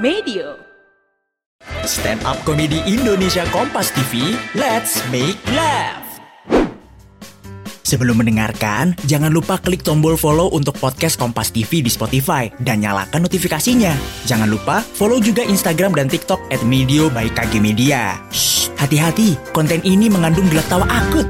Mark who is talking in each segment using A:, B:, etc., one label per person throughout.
A: Medio.
B: Stand up komedi Indonesia Kompas TV, let's make laugh. Sebelum mendengarkan, jangan lupa klik tombol follow untuk podcast Kompas TV di Spotify dan nyalakan notifikasinya. Jangan lupa follow juga Instagram dan TikTok at Medio by KG Media. Shh, hati-hati, konten ini mengandung gelak tawa akut.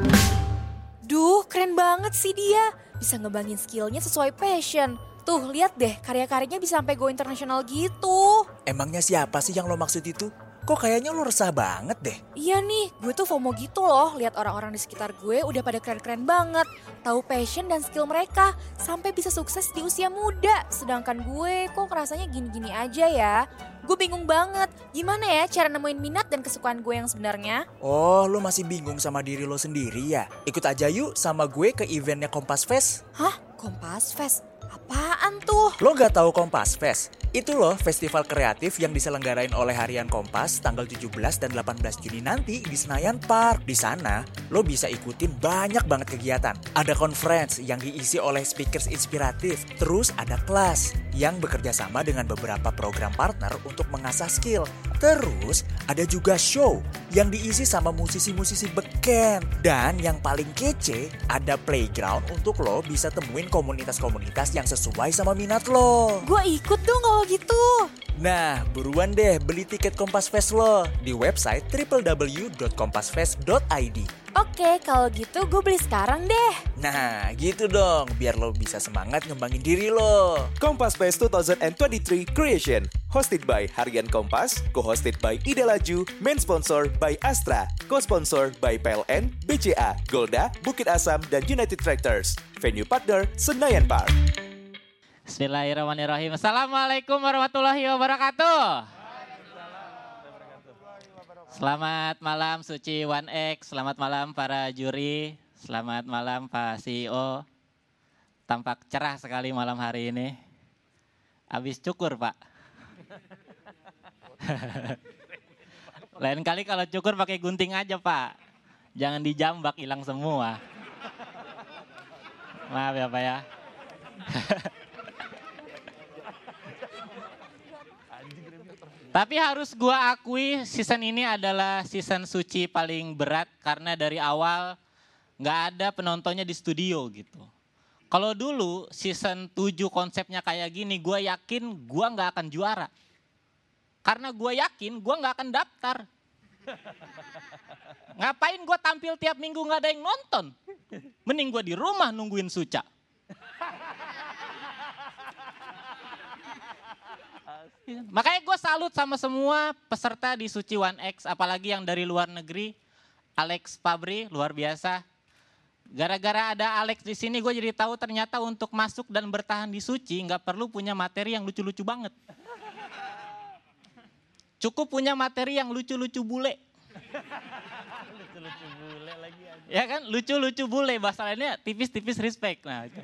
C: Duh, keren banget sih dia. Bisa ngebangin skillnya sesuai passion. Tuh, lihat deh, karya-karyanya bisa sampai go internasional gitu.
B: Emangnya siapa sih yang lo maksud itu? Kok kayaknya lo resah banget deh?
C: Iya nih, gue tuh FOMO gitu loh. Lihat orang-orang di sekitar gue udah pada keren-keren banget. Tahu passion dan skill mereka. Sampai bisa sukses di usia muda. Sedangkan gue kok rasanya gini-gini aja ya. Gue bingung banget. Gimana ya cara nemuin minat dan kesukaan gue yang sebenarnya?
B: Oh, lo masih bingung sama diri lo sendiri ya? Ikut aja yuk sama gue ke eventnya Kompas Fest.
C: Hah? Kompas Fest? Apaan tuh?
B: Lo gak tahu Kompas Fest? Itu loh festival kreatif yang diselenggarain oleh Harian Kompas tanggal 17 dan 18 Juni nanti di Senayan Park. Di sana, lo bisa ikutin banyak banget kegiatan. Ada conference yang diisi oleh speakers inspiratif. Terus ada kelas yang bekerja sama dengan beberapa program partner untuk mengasah skill. Terus ada juga show yang diisi sama musisi-musisi beken. Dan yang paling kece, ada playground untuk lo bisa temuin komunitas-komunitas yang sesuai sama minat lo.
C: Gue ikut dong kalau gitu.
B: Nah, buruan deh beli tiket Kompas Fest lo di website www.kompasfest.id.
C: Oke, kalau gitu gue beli sekarang deh.
B: Nah, gitu dong, biar lo bisa semangat ngembangin diri lo.
D: Kompas Fest 2023 Creation Hosted by Harian Kompas Co-hosted by Ida Laju Main sponsor by Astra Co-sponsor by PLN, BCA, Golda, Bukit Asam, dan United Tractors Venue partner Senayan Park
E: Bismillahirrahmanirrahim. Assalamualaikum warahmatullahi wabarakatuh. Selamat malam Suci One X, selamat malam para juri, selamat malam Pak CEO. Tampak cerah sekali malam hari ini. Habis cukur Pak. Lain kali kalau cukur pakai gunting aja Pak. Jangan dijambak hilang semua. Maaf ya Pak ya. Tapi harus gua akui season ini adalah season suci paling berat karena dari awal nggak ada penontonnya di studio gitu. Kalau dulu season 7 konsepnya kayak gini, gua yakin gua nggak akan juara. Karena gua yakin gua nggak akan daftar. Ngapain gua tampil tiap minggu nggak ada yang nonton? Mending gua di rumah nungguin Suca. Makanya gue salut sama semua peserta di Suci One X, apalagi yang dari luar negeri. Alex Fabri luar biasa. Gara-gara ada Alex di sini, gue jadi tahu ternyata untuk masuk dan bertahan di Suci nggak perlu punya materi yang lucu-lucu banget. Cukup punya materi yang lucu-lucu bule. lucu-lucu bule lagi. Ya kan, lucu-lucu bule bahasa lainnya tipis-tipis respect. Nah, itu.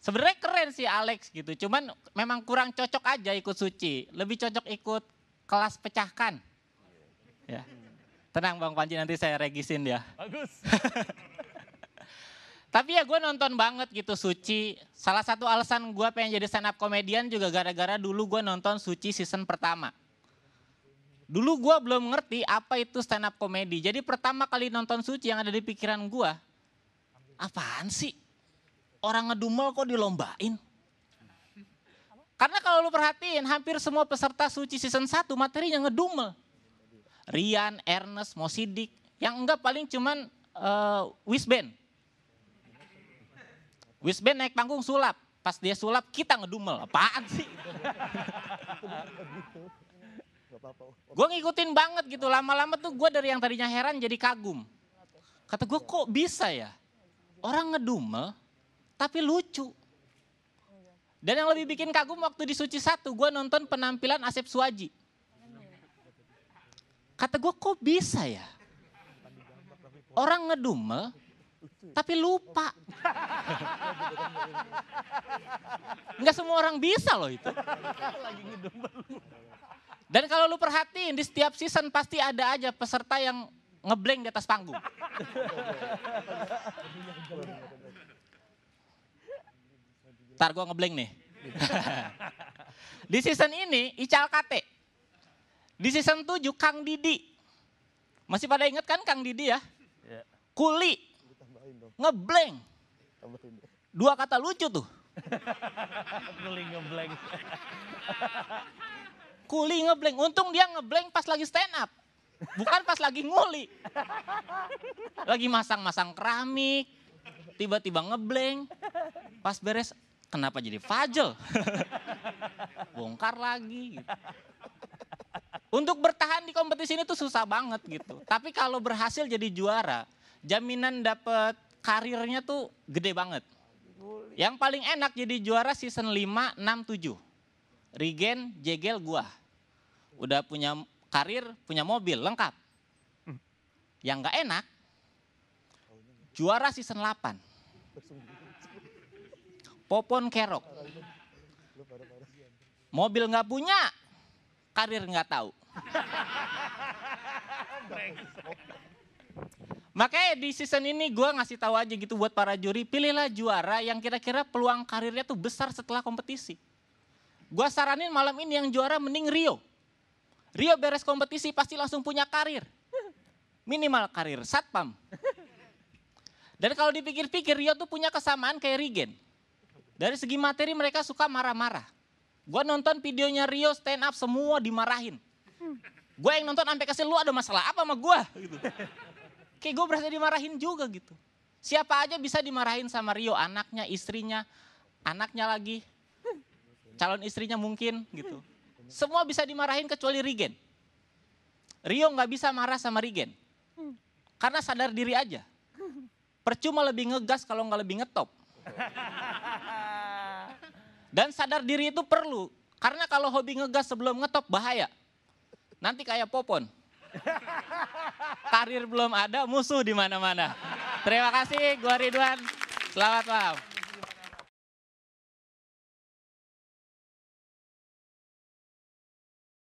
E: Sebenarnya keren sih Alex gitu, cuman memang kurang cocok aja ikut suci. Lebih cocok ikut kelas pecahkan. Ya. Tenang Bang Panji nanti saya regisin dia. Bagus. Tapi ya gue nonton banget gitu Suci. Salah satu alasan gue pengen jadi stand up komedian juga gara-gara dulu gue nonton Suci season pertama. Dulu gue belum ngerti apa itu stand up komedi. Jadi pertama kali nonton Suci yang ada di pikiran gue, apaan sih? orang ngedumel kok dilombain? Karena kalau lu perhatiin hampir semua peserta suci season 1 materinya ngedumel. Rian, Ernest, Mosidik. Yang enggak paling cuman uh, Wisben. Wisben naik panggung sulap. Pas dia sulap kita ngedumel. Apaan sih? gue ngikutin banget gitu. Lama-lama tuh gue dari yang tadinya heran jadi kagum. Kata gue kok bisa ya? Orang ngedumel tapi lucu. Dan yang lebih bikin kagum waktu di Suci satu, gue nonton penampilan Asep Suwaji. Kata gue kok bisa ya? Orang ngedumel, tapi lupa. Enggak semua orang bisa loh itu. Dan kalau lu perhatiin di setiap season pasti ada aja peserta yang ngeblank di atas panggung. Ntar gue ngeblank nih. Di season ini Ical Kate. Di season 7 Kang Didi. Masih pada inget kan Kang Didi ya?
A: Iya.
E: Kuli. Ngeblank. Dua kata lucu tuh.
A: Guling ngeblank.
E: Kuli ngeblank. Untung dia ngeblank pas lagi stand up. Bukan pas lagi nguli. Lagi masang-masang keramik. Tiba-tiba ngeblank. Pas beres, kenapa jadi Fajel? Bongkar lagi. gitu. Untuk bertahan di kompetisi ini tuh susah banget gitu. Tapi kalau berhasil jadi juara, jaminan dapet karirnya tuh gede banget. Yang paling enak jadi juara season 5, 6, 7. Regen, Jegel, gua. Udah punya karir, punya mobil, lengkap. Yang nggak enak, juara season 8. Popon Kerok. Mobil nggak punya, karir nggak tahu. Makanya di season ini gue ngasih tahu aja gitu buat para juri, pilihlah juara yang kira-kira peluang karirnya tuh besar setelah kompetisi. Gue saranin malam ini yang juara mending Rio. Rio beres kompetisi pasti langsung punya karir. Minimal karir satpam. Dan kalau dipikir-pikir Rio tuh punya kesamaan kayak Regen. Dari segi materi mereka suka marah-marah. Gue nonton videonya Rio stand up semua dimarahin. Gue yang nonton sampai kesel lu ada masalah apa sama gue? Gitu. Kayak gue berasa dimarahin juga gitu. Siapa aja bisa dimarahin sama Rio, anaknya, istrinya, anaknya lagi, calon istrinya mungkin gitu. Semua bisa dimarahin kecuali Regen. Rio nggak bisa marah sama Regen. Karena sadar diri aja. Percuma lebih ngegas kalau nggak lebih ngetop. Dan sadar diri itu perlu. Karena kalau hobi ngegas sebelum ngetop bahaya. Nanti kayak Popon. Karir belum ada, musuh di mana-mana. Terima kasih, gua Ridwan. Selamat malam.